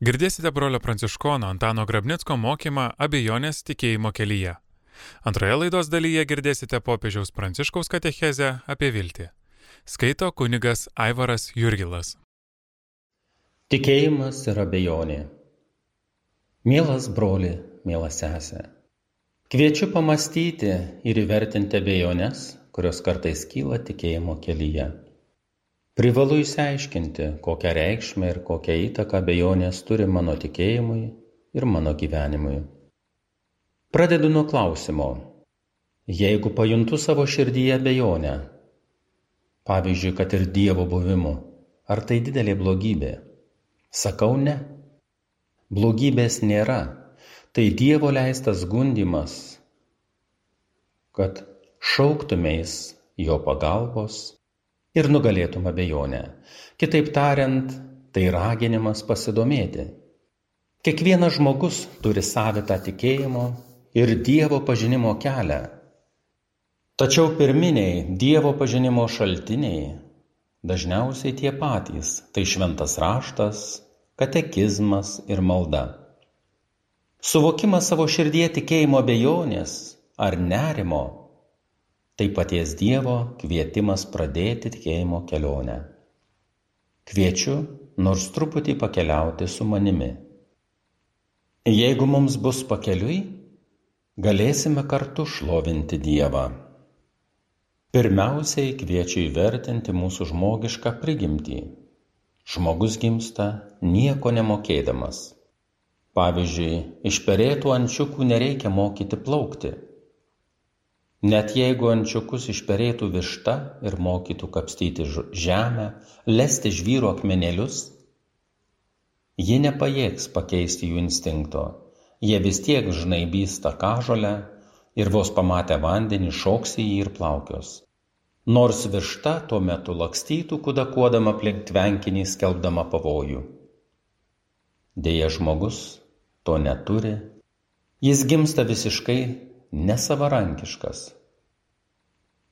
Girdėsite brolio pranciškono Antano Grabnicko mokymą abejonės tikėjimo kelyje. Antroje laidos dalyje girdėsite popiežiaus pranciškaus katechezę apie viltį. Skaito kunigas Aivaras Jurgilas. Tikėjimas ir abejonė. Mielas broli, mielas sesė. Kviečiu pamastyti ir įvertinti abejonės, kurios kartais kyla tikėjimo kelyje. Privalu išsiaiškinti, kokią reikšmę ir kokią įtaką abejonės turi mano tikėjimui ir mano gyvenimui. Pradedu nuo klausimo. Jeigu pajuntu savo širdyje abejonę, pavyzdžiui, kad ir Dievo buvimu, ar tai didelė blogybė? Sakau ne. Blogybės nėra. Tai Dievo leistas gundimas, kad šauktumės jo pagalbos ir nugalėtum abejonę. Kitaip tariant, tai raginimas pasidomėti. Kiekvienas žmogus turi savitą tikėjimo ir Dievo pažinimo kelią. Tačiau pirminiai Dievo pažinimo šaltiniai dažniausiai tie patys - tai šventas raštas, katekizmas ir malda. Suvokimas savo širdie tikėjimo abejonės ar nerimo tai paties Dievo kvietimas pradėti tikėjimo kelionę. Kviečiu nors truputį pakeliauti su manimi. Jeigu mums bus pakeliui, galėsime kartu šlovinti Dievą. Pirmiausiai kviečiu įvertinti mūsų žmogišką prigimtį. Žmogus gimsta nieko nemokėdamas. Pavyzdžiui, iš perėtų ančiukų nereikia mokyti plaukti net jeigu ančiukus išperėtų višta ir mokytų kapstyti žemę, lesti žvyro akmenėlius, ji nepajėgs pakeisti jų instinkto. Jie vis tiek žnaibys tą kažolę ir vos pamatę vandenį šoks į jį ir plaukios. Nors višta tuo metu lakstytų kudakuodama aplink tvenkinį skelbdama pavojų. Deja žmogus to neturi, jis gimsta visiškai nesavarankiškas.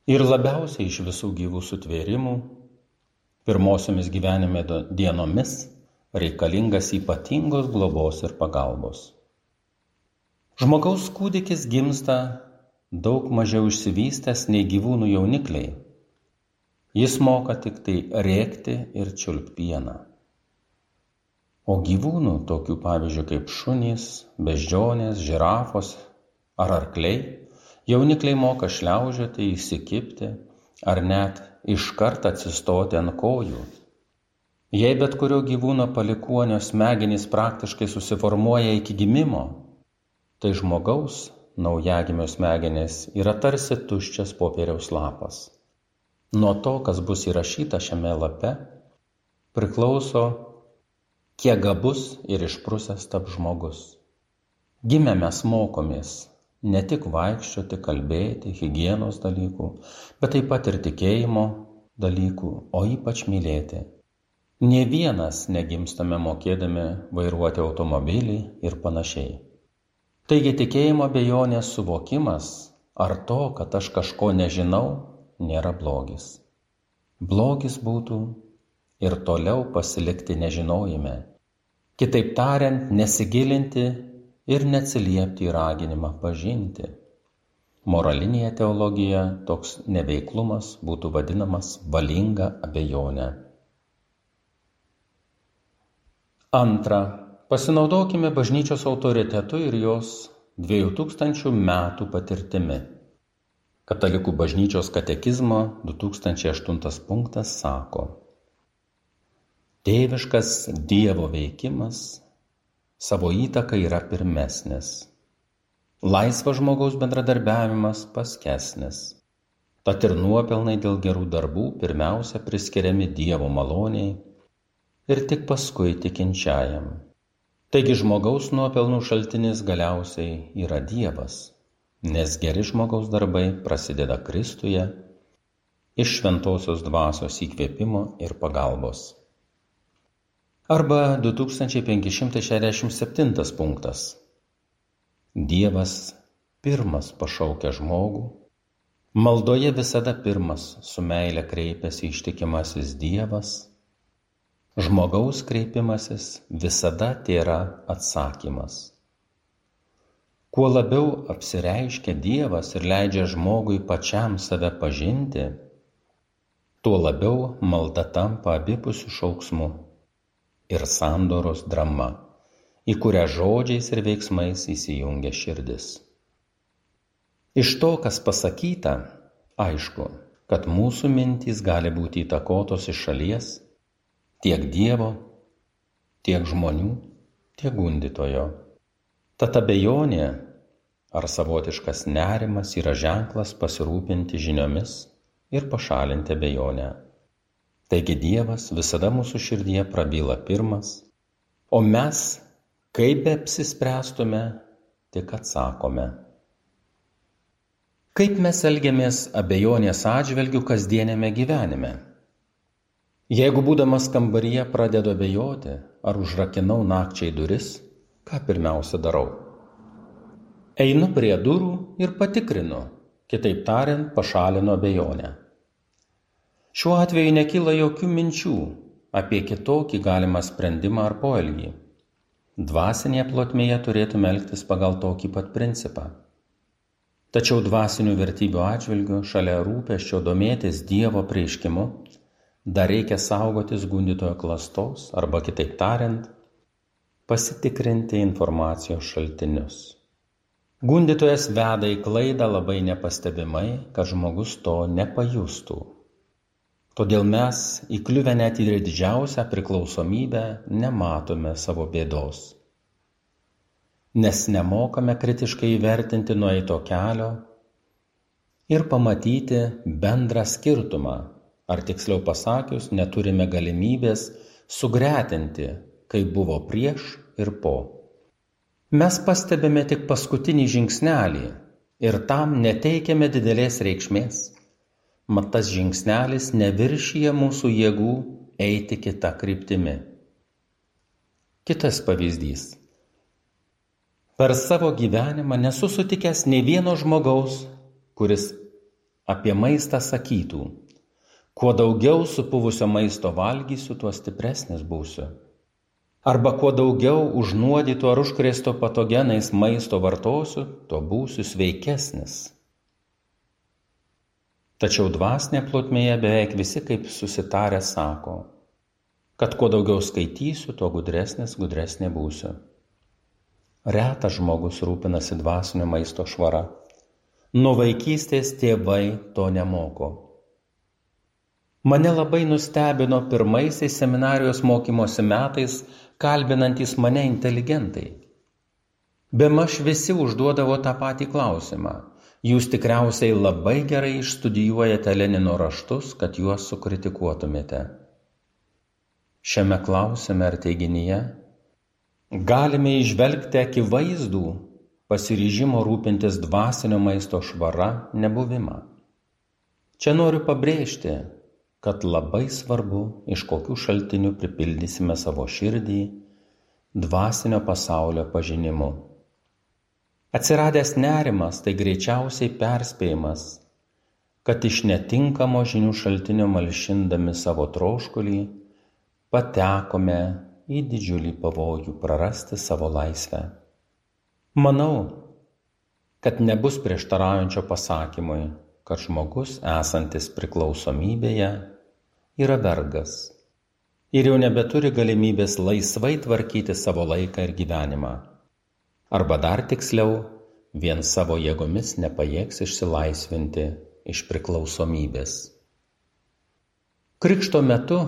Ir labiausiai iš visų gyvų sutvėrimų, pirmosiomis gyvenime dienomis reikalingas ypatingos globos ir pagalbos. Žmogaus kūdikis gimsta daug mažiau išsivystęs nei gyvūnų jaunikliai. Jis moka tik tai rėkti ir čiulpieną. O gyvūnų, tokių pavyzdžių kaip šunys, beždžionės, žirafos ar arkliai, jaunikliai moka šliaužioti, įsikibti ar net iškart atsistoti ant kojų. Jei bet kurio gyvūno palikuonio smegenys praktiškai susiformuoja iki gimimo, tai žmogaus naujagimio smegenys yra tarsi tuščias popieriaus lapas. Nuo to, kas bus įrašyta šiame lape, priklauso, kiek gabus ir išprusęs tap žmogus. Gimę mes mokomės ne tik vaikščioti, kalbėti, higienos dalykų, bet taip pat ir tikėjimo dalykų, o ypač mylėti. Ne vienas negimstame mokėdami vairuoti automobilį ir panašiai. Taigi tikėjimo bejonės suvokimas ar to, kad aš kažko nežinau, nėra blogis. Blogis būtų ir toliau pasilikti nežinojime. Kitaip tariant, nesigilinti ir neatsiliepti į raginimą pažinti. Moralinėje teologijoje toks neveiklumas būtų vadinamas valinga abejonė. Antra, pasinaudokime bažnyčios autoritetu ir jos dviejų tūkstančių metų patirtimi. Katalikų bažnyčios katekizmo 2008 punktas sako, Tėviškas Dievo veikimas savo įtaka yra pirmesnis. Laisvas žmogaus bendradarbiavimas paskesnis. Tad ir nuopelnai dėl gerų darbų pirmiausia priskiriami Dievo maloniai ir tik paskui tikinčiajam. Taigi žmogaus nuopelnų šaltinis galiausiai yra Dievas, nes geri žmogaus darbai prasideda Kristuje iš šventosios dvasios įkvėpimo ir pagalbos. Arba 2567 punktas. Dievas pirmas pašaukia žmogų, maldoje visada pirmas su meile kreipiasi ištikimasis Dievas, žmogaus kreipimasis visada tėra atsakymas. Kuo labiau apsireiškia Dievas ir leidžia žmogui pačiam save pažinti, tuo labiau malda tampa abipusių šauksmų ir sandoros drama, į kurią žodžiais ir veiksmais įsijungia širdis. Iš to, kas pasakyta, aišku, kad mūsų mintys gali būti įtakotos iš šalies tiek Dievo, tiek žmonių, tiek gundytojo. Tad abejonė ar savotiškas nerimas yra ženklas pasirūpinti žiniomis ir pašalinti abejonę. Taigi Dievas visada mūsų širdyje prabyla pirmas, o mes, kaip be apsispręstume, tik atsakome. Kaip mes elgiamės abejonės atžvelgių kasdienėme gyvenime? Jeigu būdamas kambaryje pradedu abejoti, ar užrakinau nakčiai duris, ką pirmiausia darau? Einu prie durų ir patikrinu, kitaip tariant, pašalinu abejonę. Šiuo atveju nekyla jokių minčių apie kitokį galimą sprendimą ar poelgį. Dvasinėje plotmėje turėtume elgtis pagal tokį pat principą. Tačiau dvasinių vertybių atžvilgių, šalia rūpeščio domėtis Dievo prieiškimu, dar reikia saugotis gundytojo klastos arba kitaip tariant, pasitikrinti informacijos šaltinius. Gundytojas veda į klaidą labai nepastebimai, kad žmogus to nepajustų. Todėl mes, įkliuvę net į didžiausią priklausomybę, nematome savo bėdos. Nes nemokame kritiškai įvertinti nueito kelio ir pamatyti bendrą skirtumą, ar tiksliau pasakius, neturime galimybės sugretinti kaip buvo prieš ir po. Mes pastebime tik paskutinį žingsnelį ir tam neteikiame didelės reikšmės. Mat tas žingsnelis neviršyje mūsų jėgų eiti kitą kryptimį. Kitas pavyzdys. Per savo gyvenimą nesu sutikęs nei vieno žmogaus, kuris apie maistą sakytų, kuo daugiau supuvusio maisto valgysiu, tuo stipresnis būsiu arba kuo daugiau užnuodyto ar užkrėsto patogenais maisto vartosiu, tuo būsiu sveikesnis. Tačiau dvasinė plotmėje beveik visi kaip susitarę sako, kad kuo daugiau skaitysiu, tuo gudresnis, gudresnė būsiu. Retas žmogus rūpinasi dvasinio maisto švara. Nuo vaikystės tėvai to nemoko. Mane labai nustebino pirmaisiais seminarijos mokymosi metais kalbinantys mane inteligentai. Bemaž visi užduodavo tą patį klausimą. Jūs tikriausiai labai gerai išstudijuojate Lenino raštus, kad juos sukritikuotumėte. Šiame klausime ar teiginyje galime išvelgti akivaizdų pasiryžimo rūpintis dvasinio maisto švara nebuvimą. Čia noriu pabrėžti, kad labai svarbu, iš kokių šaltinių pripildysime savo širdį dvasinio pasaulio pažinimu. Atsiradęs nerimas tai greičiausiai perspėjimas, kad iš netinkamo žinių šaltinio malšindami savo troškulį patekome į didžiulį pavojų prarasti savo laisvę. Manau, kad nebus prieštaraujančio pasakymui, kad žmogus esantis priklausomybėje yra vergas ir jau nebeturi galimybės laisvai tvarkyti savo laiką ir gyvenimą. Arba dar tiksliau, vien savo jėgomis nepajėgs išsilaisvinti iš priklausomybės. Krikšto metu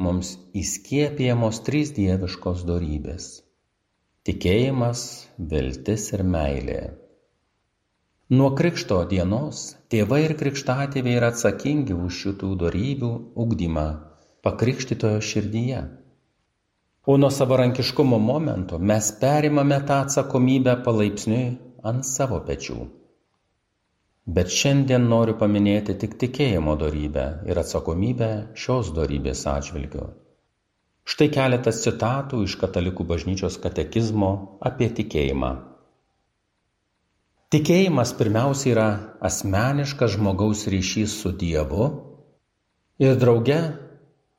mums įskiepijamos trys dieviškos darybės - tikėjimas, viltis ir meilė. Nuo krikšto dienos tėvai ir krikštatėviai yra atsakingi už šitų darybių ugdymą pakrikštytojo širdyje. O nuo savarankiškumo momento mes perimame tą atsakomybę palaipsniui ant savo pečių. Bet šiandien noriu paminėti tik tikėjimo darybę ir atsakomybę šios darybės atžvilgiu. Štai keletas citatų iš Katalikų bažnyčios katekizmo apie tikėjimą. Tikėjimas pirmiausia yra asmeniškas žmogaus ryšys su Dievu ir drauge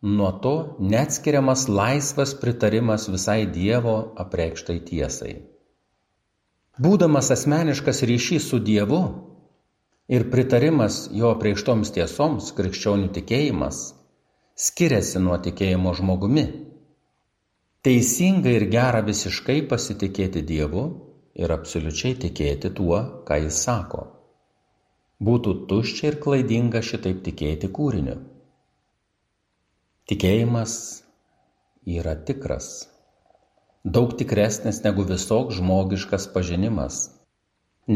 nuo to neatskiriamas laisvas pritarimas visai Dievo apreikštai tiesai. Būdamas asmeniškas ryšys su Dievu ir pritarimas jo apreikštoms tiesoms, krikščionių tikėjimas, skiriasi nuo tikėjimo žmogumi. Teisinga ir gera visiškai pasitikėti Dievu ir absoliučiai tikėti tuo, ką jis sako. Būtų tuščia ir klaidinga šitaip tikėti kūriniu. Tikėjimas yra tikras, daug tikresnis negu visoks žmogiškas pažinimas,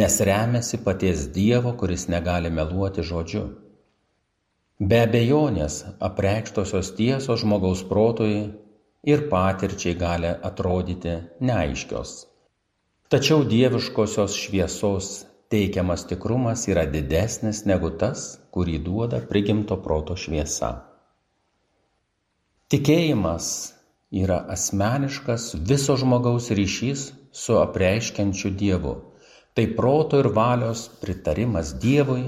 nes remiasi paties Dievo, kuris negali meluoti žodžiu. Be abejonės apreikštosios tiesos žmogaus protui ir patirčiai gali atrodyti neaiškios. Tačiau dieviškosios šviesos teikiamas tikrumas yra didesnis negu tas, kurį duoda prigimto proto šviesa. Tikėjimas yra asmeniškas viso žmogaus ryšys su apreiškiančiu Dievu. Tai proto ir valios pritarimas Dievui,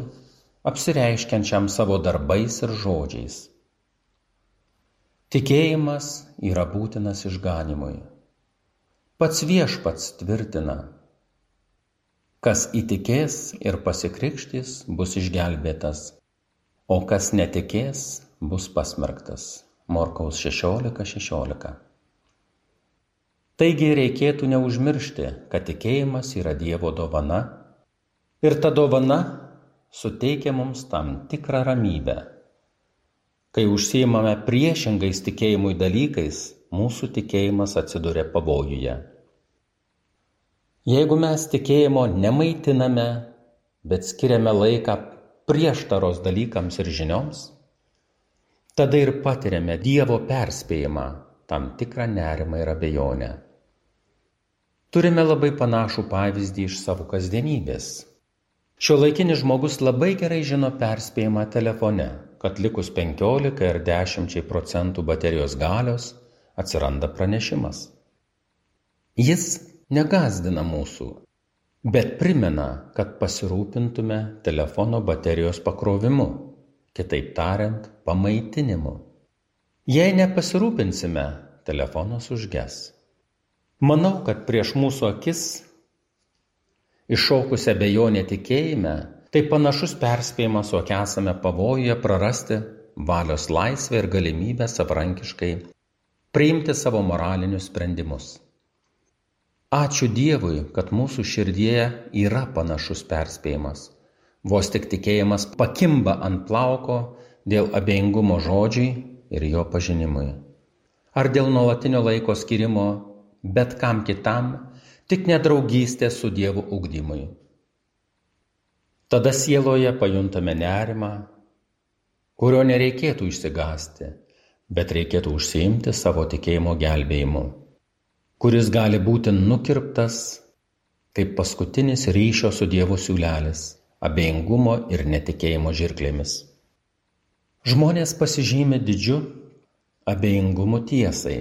apsireiškiančiam savo darbais ir žodžiais. Tikėjimas yra būtinas išganimui. Pats viešpats tvirtina, Kas įtikės ir pasikrikštys, bus išgelbėtas, o kas netikės, bus pasmerktas. Morkaus 16:16. 16. Taigi reikėtų neužmiršti, kad tikėjimas yra Dievo dovana ir ta dovana suteikia mums tam tikrą ramybę. Kai užsiimame priešingais tikėjimui dalykais, mūsų tikėjimas atsiduria pavojuje. Jeigu mes tikėjimo nemaitiname, bet skiriame laiką prieštaros dalykams ir žinioms, tada ir patiriame Dievo perspėjimą, tam tikrą nerimą ir abejonę. Turime labai panašų pavyzdį iš savo kasdienybės. Šio laikinis žmogus labai gerai žino perspėjimą telefone, kad likus 15 ar 10 procentų baterijos galios atsiranda pranešimas. Jis negazdina mūsų, bet primena, kad pasirūpintume telefono baterijos pakrovimu, kitaip tariant, pamaitinimu. Jei nepasirūpinsime, telefonas užges. Manau, kad prieš mūsų akis iššaukusią bejonę tikėjime, tai panašus perspėjimas, jog esame pavojuje prarasti valios laisvę ir galimybę savarankiškai priimti savo moralinius sprendimus. Ačiū Dievui, kad mūsų širdėje yra panašus perspėjimas. Vos tik tikėjimas pakimba ant plauko dėl abejingumo žodžiui ir jo pažinimui. Ar dėl nuolatinio laiko skirimo bet kam kitam, tik nedraugystė su Dievu ugdymui. Tada sieloje pajuntame nerimą, kurio nereikėtų išsigasti, bet reikėtų užsiimti savo tikėjimo gelbėjimu kuris gali būti nukirptas kaip paskutinis ryšio su Dievu siūlelis, abejingumo ir netikėjimo žirklėmis. Žmonės pasižymė didžiu abejingumu tiesai,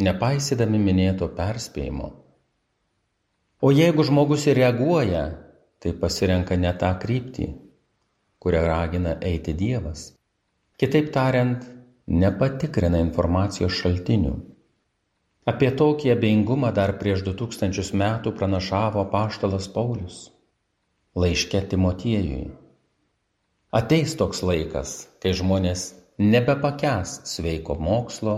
nepaisydami minėto perspėjimo. O jeigu žmogus ir reaguoja, tai pasirenka ne tą kryptį, kurią ragina eiti Dievas. Kitaip tariant, nepatikrina informacijos šaltinių Apie tokį abejingumą dar prieš du tūkstančius metų pranašavo paštalas Paulius laiške Timotiejui. Ateis toks laikas, kai žmonės nebepakęs sveiko mokslo,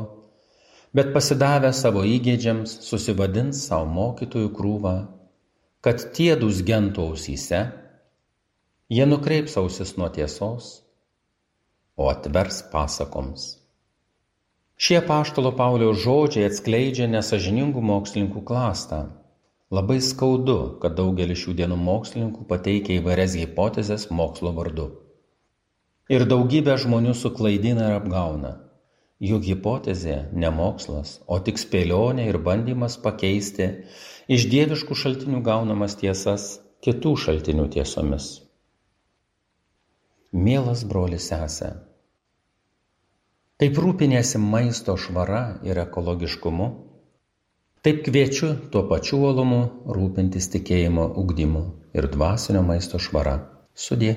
bet pasidavę savo įgėdžiams susivadins savo mokytojų krūvą, kad tie dus gentų ausyse, jie nukreips ausis nuo tiesos, o atvers pasakoms. Šie paštalo Pauliaus žodžiai atskleidžia nesažiningų mokslininkų klastą. Labai skaudu, kad daugelis šių dienų mokslininkų pateikia įvairias hipotezes mokslo vardu. Ir daugybė žmonių suklaidina ir apgauna. Juk hipotezė ne mokslas, o tik spėlionė ir bandymas pakeisti iš dieviškų šaltinių gaunamas tiesas kitų šaltinių tiesomis. Mielas brolis sesė, Kaip rūpiniesi maisto švara ir ekologiškumu, taip kviečiu tuo pačiu uolumu rūpintis tikėjimo ugdymu ir dvasinio maisto švara. Sudė.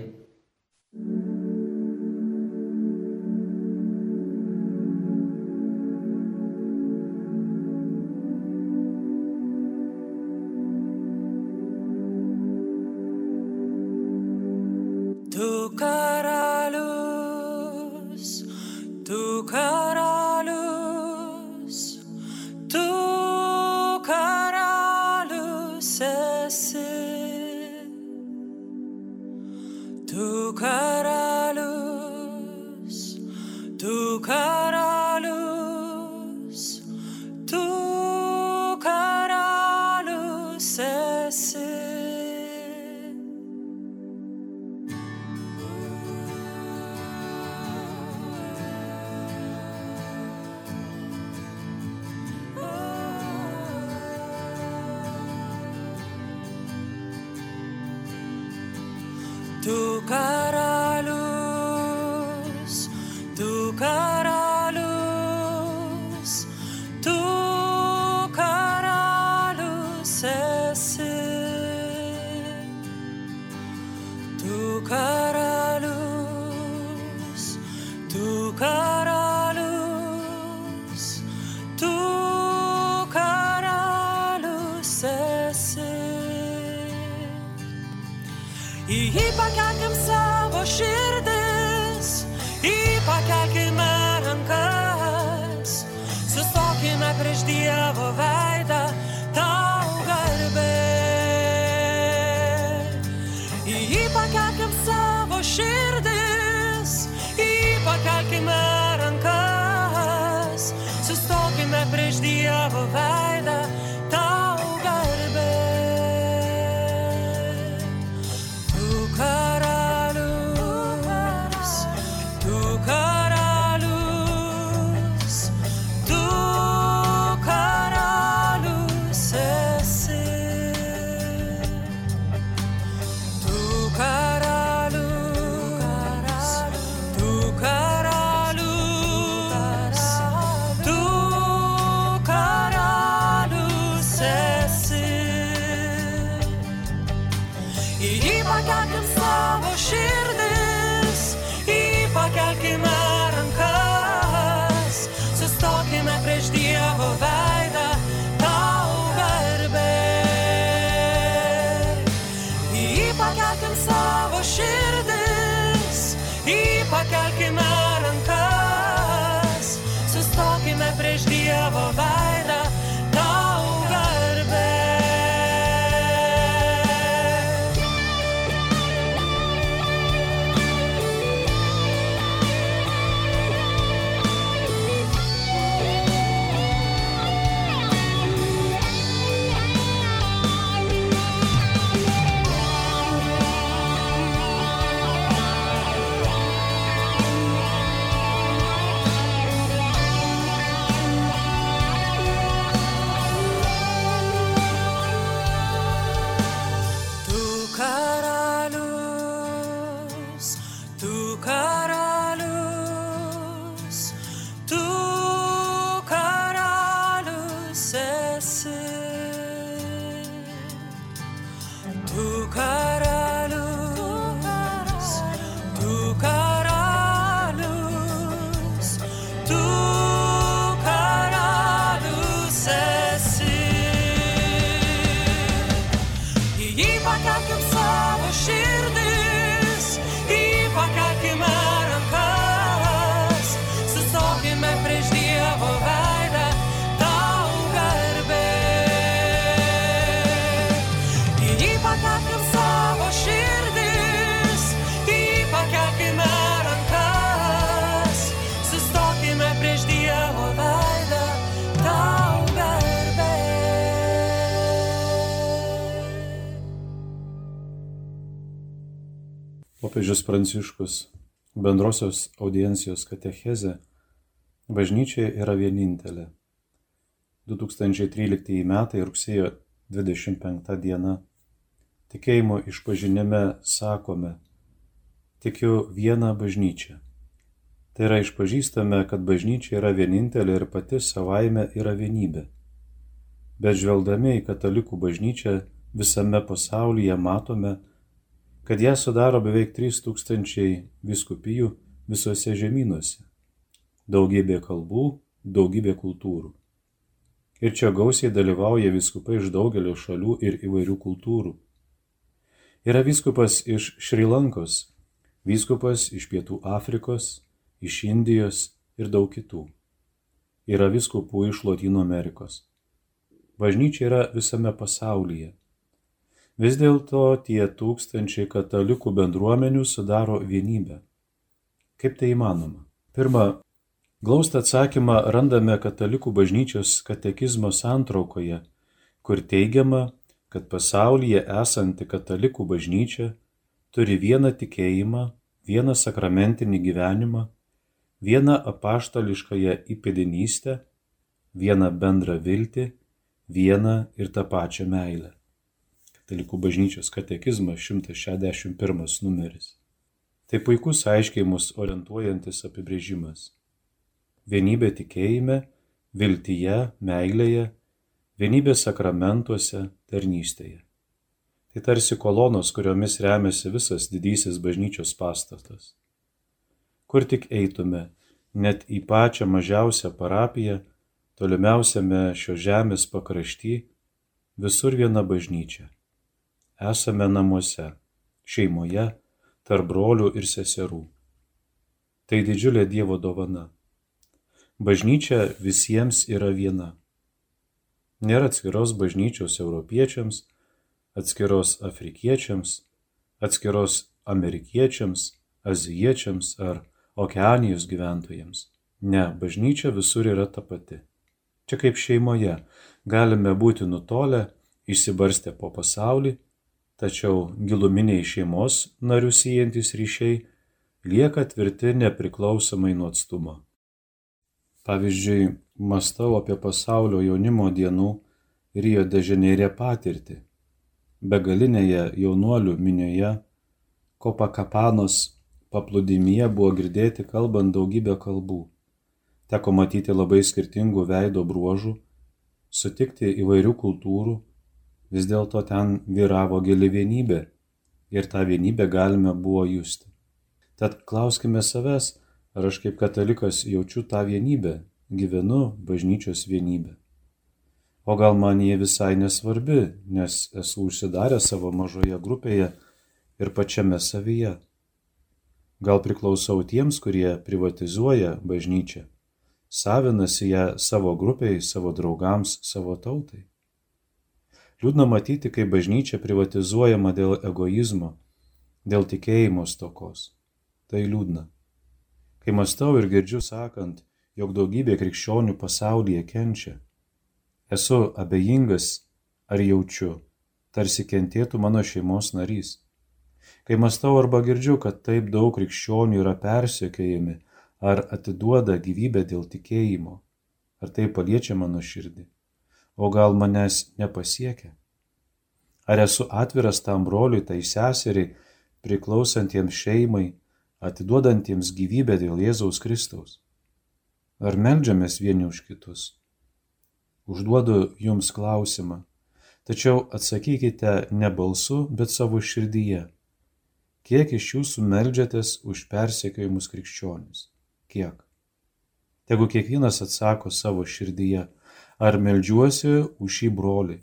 Dievo veidą, pakelkime rankas, sustokime prieš Dievo veidą, Popiežius Pranciškus bendrosios audiencijos katechezė bažnyčia yra vienintelė. 2013 metai rugsėjo 25 diena. Tikėjimo išpažinime sakome, tikiu vieną bažnyčią. Tai yra išpažįstame, kad bažnyčia yra vienintelė ir pati savaime yra vienybė. Bet žvelgdami į katalikų bažnyčią visame pasaulyje matome, kad ją sudaro beveik 3000 viskupijų visuose žemynuose. Daugybė kalbų, daugybė kultūrų. Ir čia gausiai dalyvauja viskupai iš daugelio šalių ir įvairių kultūrų. Yra viskupas iš Šrilankos, Vyskupas iš Pietų Afrikos, iš Indijos ir daug kitų. Yra viskupų iš Latino Amerikos. Bažnyčia yra visame pasaulyje. Vis dėlto tie tūkstančiai katalikų bendruomenių sudaro vienybę. Kaip tai įmanoma? Pirma, glaustą atsakymą randame katalikų bažnyčios katekizmo santraukoje, kur teigiama, kad pasaulyje esanti katalikų bažnyčia turi vieną tikėjimą, vieną sakramentinį gyvenimą, vieną apaštališkąją įpėdinystę, vieną bendrą viltį, vieną ir tą pačią meilę. Katalikų bažnyčios katekizmas 161 numeris. Tai puikus aiškiai mus orientuojantis apibrėžimas. Vienybė tikėjime, viltyje, meilėje, vienybė sakramentuose, tarnystėje. Tai tarsi kolonos, kuriomis remiasi visas didysis bažnyčios pastatas. Kur tik eitume, net į pačią mažiausią parapiją, tolimiausiame šio žemės pakrašty, visur viena bažnyčia. Esame namuose, šeimoje, tarp brolių ir seserų. Tai didžiulė Dievo dovana. Bažnyčia visiems yra viena. Nėra atskiros bažnyčios europiečiams, atskiros afrikiečiams, atskiros amerikiečiams, azijiečiams ar okeanijos gyventojams. Ne, bažnyčia visur yra ta pati. Čia kaip šeimoje galime būti nutolę, išsibarstę po pasaulį, tačiau giluminiai šeimos narių siejantis ryšiai lieka tvirti nepriklausomai nuo atstumo. Pavyzdžiui, mastau apie pasaulio jaunimo dienų Rio de Žaneirė patirtį begalinėje jaunuolių minioje Kopakapanos paplūdimyje buvo girdėti kalbant daugybę kalbų. Teko matyti labai skirtingų veido bruožų, sutikti įvairių kultūrų, vis dėlto ten vyravo gili vienybė ir tą vienybę galime buvo justi. Tad klauskime savęs, ar aš kaip katalikas jaučiu tą vienybę, gyvenu bažnyčios vienybę. O gal man jie visai nesvarbi, nes esu užsidaręs savo mažoje grupėje ir pačiame savyje. Gal priklausau tiems, kurie privatizuoja bažnyčią, savinasi ją savo grupiai, savo draugams, savo tautai. Liūdna matyti, kaip bažnyčia privatizuojama dėl egoizmo, dėl tikėjimo stokos. Tai liūdna. Kai mastau ir girdžiu sakant, jog daugybė krikščionių pasaulyje kenčia, Esu abejingas ar jaučiu, tarsi kentėtų mano šeimos narys. Kai mastau arba girdžiu, kad taip daug krikščionių yra persiekėjami ar atiduoda gyvybę dėl tikėjimo, ar tai paliečia mano širdį, o gal manęs nepasiekia? Ar esu atviras tam broliui, tai seseriai, priklausantiems šeimai, atiduodantiems gyvybę dėl Jėzaus Kristaus? Ar melžiamės vieni už kitus? Užduodu jums klausimą, tačiau atsakykite ne balsu, bet savo širdyje. Kiek iš jūsų melžiatės už persekiojimus krikščionis? Kiek? Tegu kiekvienas atsako savo širdyje, ar melžiuosi už šį brolį,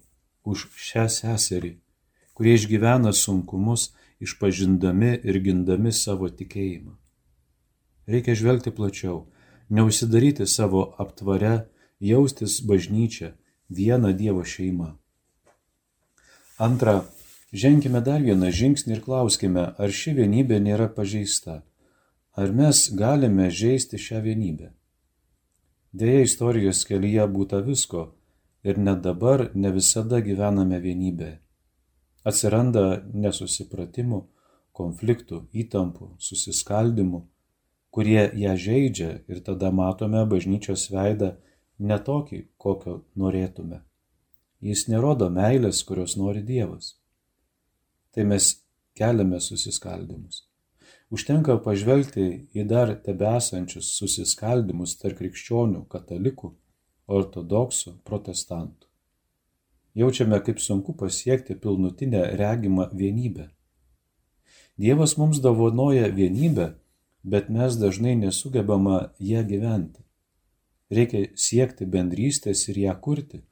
už šią seserį, kurie išgyvena sunkumus, išpažindami ir gindami savo tikėjimą. Reikia žvelgti plačiau, neužsidaryti savo aptvare jaustis bažnyčia, viena Dievo šeima. Antra, ženkime dar vieną žingsnį ir klauskime, ar ši vienybė nėra pažeista. Ar mes galime žaisti šią vienybę? Deja, istorijos kelyje būta visko ir net dabar ne visada gyvename vienybėje. Atsiranda nesusipratimų, konfliktų, įtampų, susiskaldimų, kurie ją žaidžia ir tada matome bažnyčios veidą ne tokį, kokio norėtume. Jis nerodo meilės, kurios nori Dievas. Tai mes keliame susiskaldimus. Užtenka pažvelgti į dar tebesančius susiskaldimus tarp krikščionių, katalikų, ortodoksų, protestantų. Jaučiame, kaip sunku pasiekti pilnutinę regimą vienybę. Dievas mums davonoja vienybę, bet mes dažnai nesugebama ją gyventi. Reikia siekti bendrystės ir ją kurti,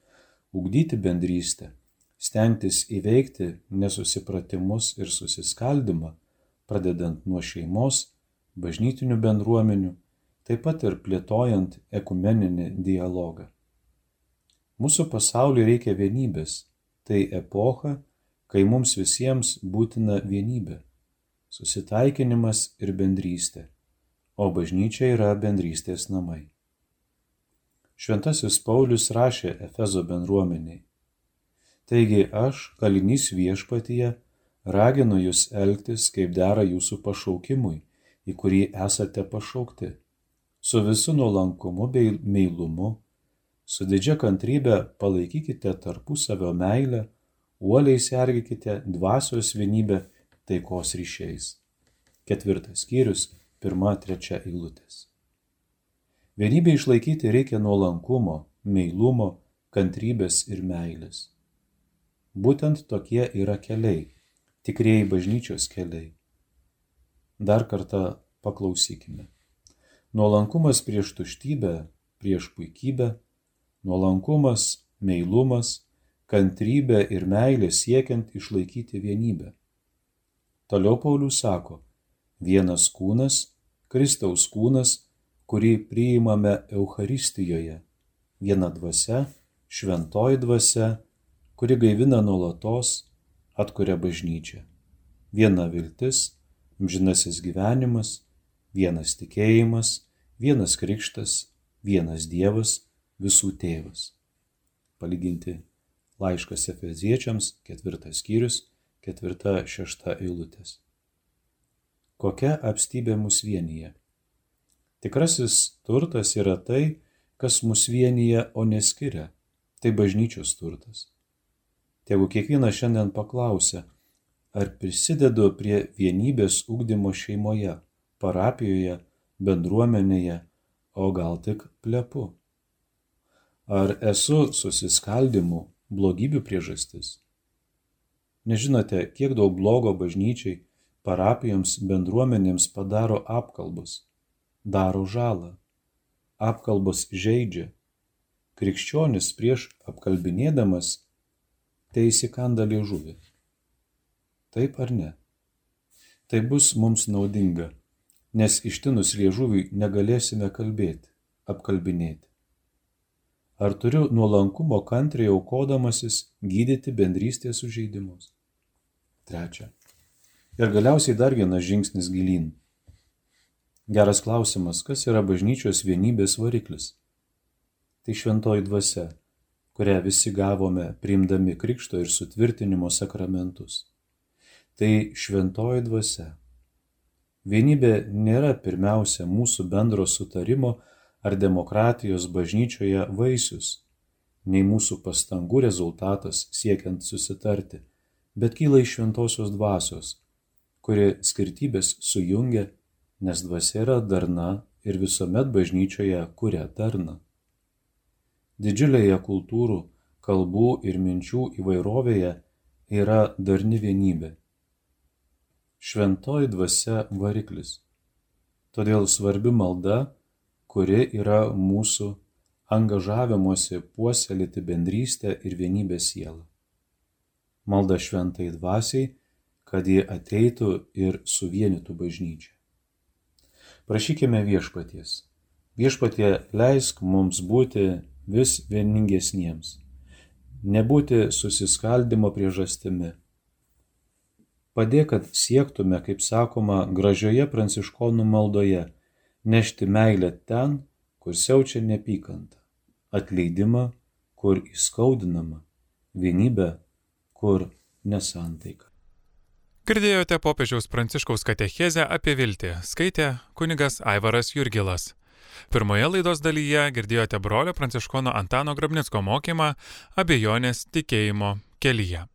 ugdyti bendrystę, stengtis įveikti nesusipratimus ir susiskaldimą, pradedant nuo šeimos, bažnytinių bendruomenių, taip pat ir plėtojant ekumeninį dialogą. Mūsų pasauliui reikia vienybės. Tai epocha, kai mums visiems būtina vienybė, susitaikinimas ir bendrystė, o bažnyčia yra bendrystės namai. Šventasis Paulius rašė Efezo bendruomeniai. Taigi aš, kalinys viešpatyje, raginu jūs elgtis, kaip dera jūsų pašaukimui, į kurį esate pašaukti su visu nuolankumu bei meilumu, su didžia kantrybė palaikykite tarpusavio meilę, uoliai sergikite dvasios vienybę taikos ryšiais. Ketvirtas skyrius, pirma, trečia eilutės. Vienybė išlaikyti reikia nuolankumo, meilumo, kantrybės ir meilės. Būtent tokie yra keliai, tikrieji bažnyčios keliai. Dar kartą paklausykime. Nuolankumas prieš tuštybę, prieš puikybę, nuolankumas, meilumas, kantrybė ir meilė siekiant išlaikyti vienybę. Toliau Paulius sako, vienas kūnas, Kristaus kūnas, kurį priimame Euharistijoje, viena dvasia, šventoji dvasia, kuri gaivina nuolatos, atkuria bažnyčią. Viena viltis, amžinasis gyvenimas, vienas tikėjimas, vienas krikštas, vienas Dievas, visų tėvas. Palyginti laiškas Efeziečiams, ketvirtas skyrius, ketvirta šešta eilutės. Kokia apstybė mus vienyje? Tikrasis turtas yra tai, kas mus vienyje, o neskiria. Tai bažnyčios turtas. Tegu kiekvienas šiandien paklausia, ar prisidedu prie vienybės ugdymo šeimoje parapijoje, bendruomenėje, o gal tik plepu? Ar esu susiskaldimų, blogybių priežastis? Nežinote, kiek daug blogo bažnyčiai, parapijoms, bendruomenėms padaro apkalbos, daro žalą. Apkalbos žaidžia. Krikščionis prieš apkalbinėdamas teįsikanda liežuvį. Taip ar ne? Tai bus mums naudinga nes ištinus liežuviui negalėsime kalbėti, apkalbinėti. Ar turiu nuolankumo kantriai aukodamasis gydyti bendrystės sužeidimus? Trečia. Ir galiausiai dar vienas žingsnis gilyn. Geras klausimas, kas yra bažnyčios vienybės variklis? Tai šventoji dvasia, kurią visi gavome priimdami krikšto ir sutvirtinimo sakramentus. Tai šventoji dvasia, Vienybė nėra pirmiausia mūsų bendro sutarimo ar demokratijos bažnyčioje vaisius, nei mūsų pastangų rezultatas siekiant susitarti, bet kyla iš šventosios dvasios, kuri skirtybės sujungia, nes dvasia yra darna ir visuomet bažnyčioje kuria darną. Didžiulėje kultūrų, kalbų ir minčių įvairovėje yra darni vienybė šventoji dvasia variklis. Todėl svarbi malda, kuri yra mūsų angažavimuose puoselėti bendrystę ir vienybę sielą. Malda šventai dvasiai, kad jie ateitų ir suvienytų bažnyčią. Prašykime viešpaties. Viešpatie leisk mums būti vis vieningesniems, nebūti susiskaldimo priežastimi Padėk, kad siektume, kaip sakoma, gražioje pranciškonų maldoje, nešti meilę ten, kur siaučia nepykanta, atleidimą, kur įskaudinama, vienybę, kur nesantaika. Girdėjote popiežiaus pranciškaus katechezę apie viltį, skaitė kunigas Aivaras Jurgilas. Pirmoje laidos dalyje girdėjote brolio pranciškono Antano Grabnicko mokymą abejonės tikėjimo kelyje.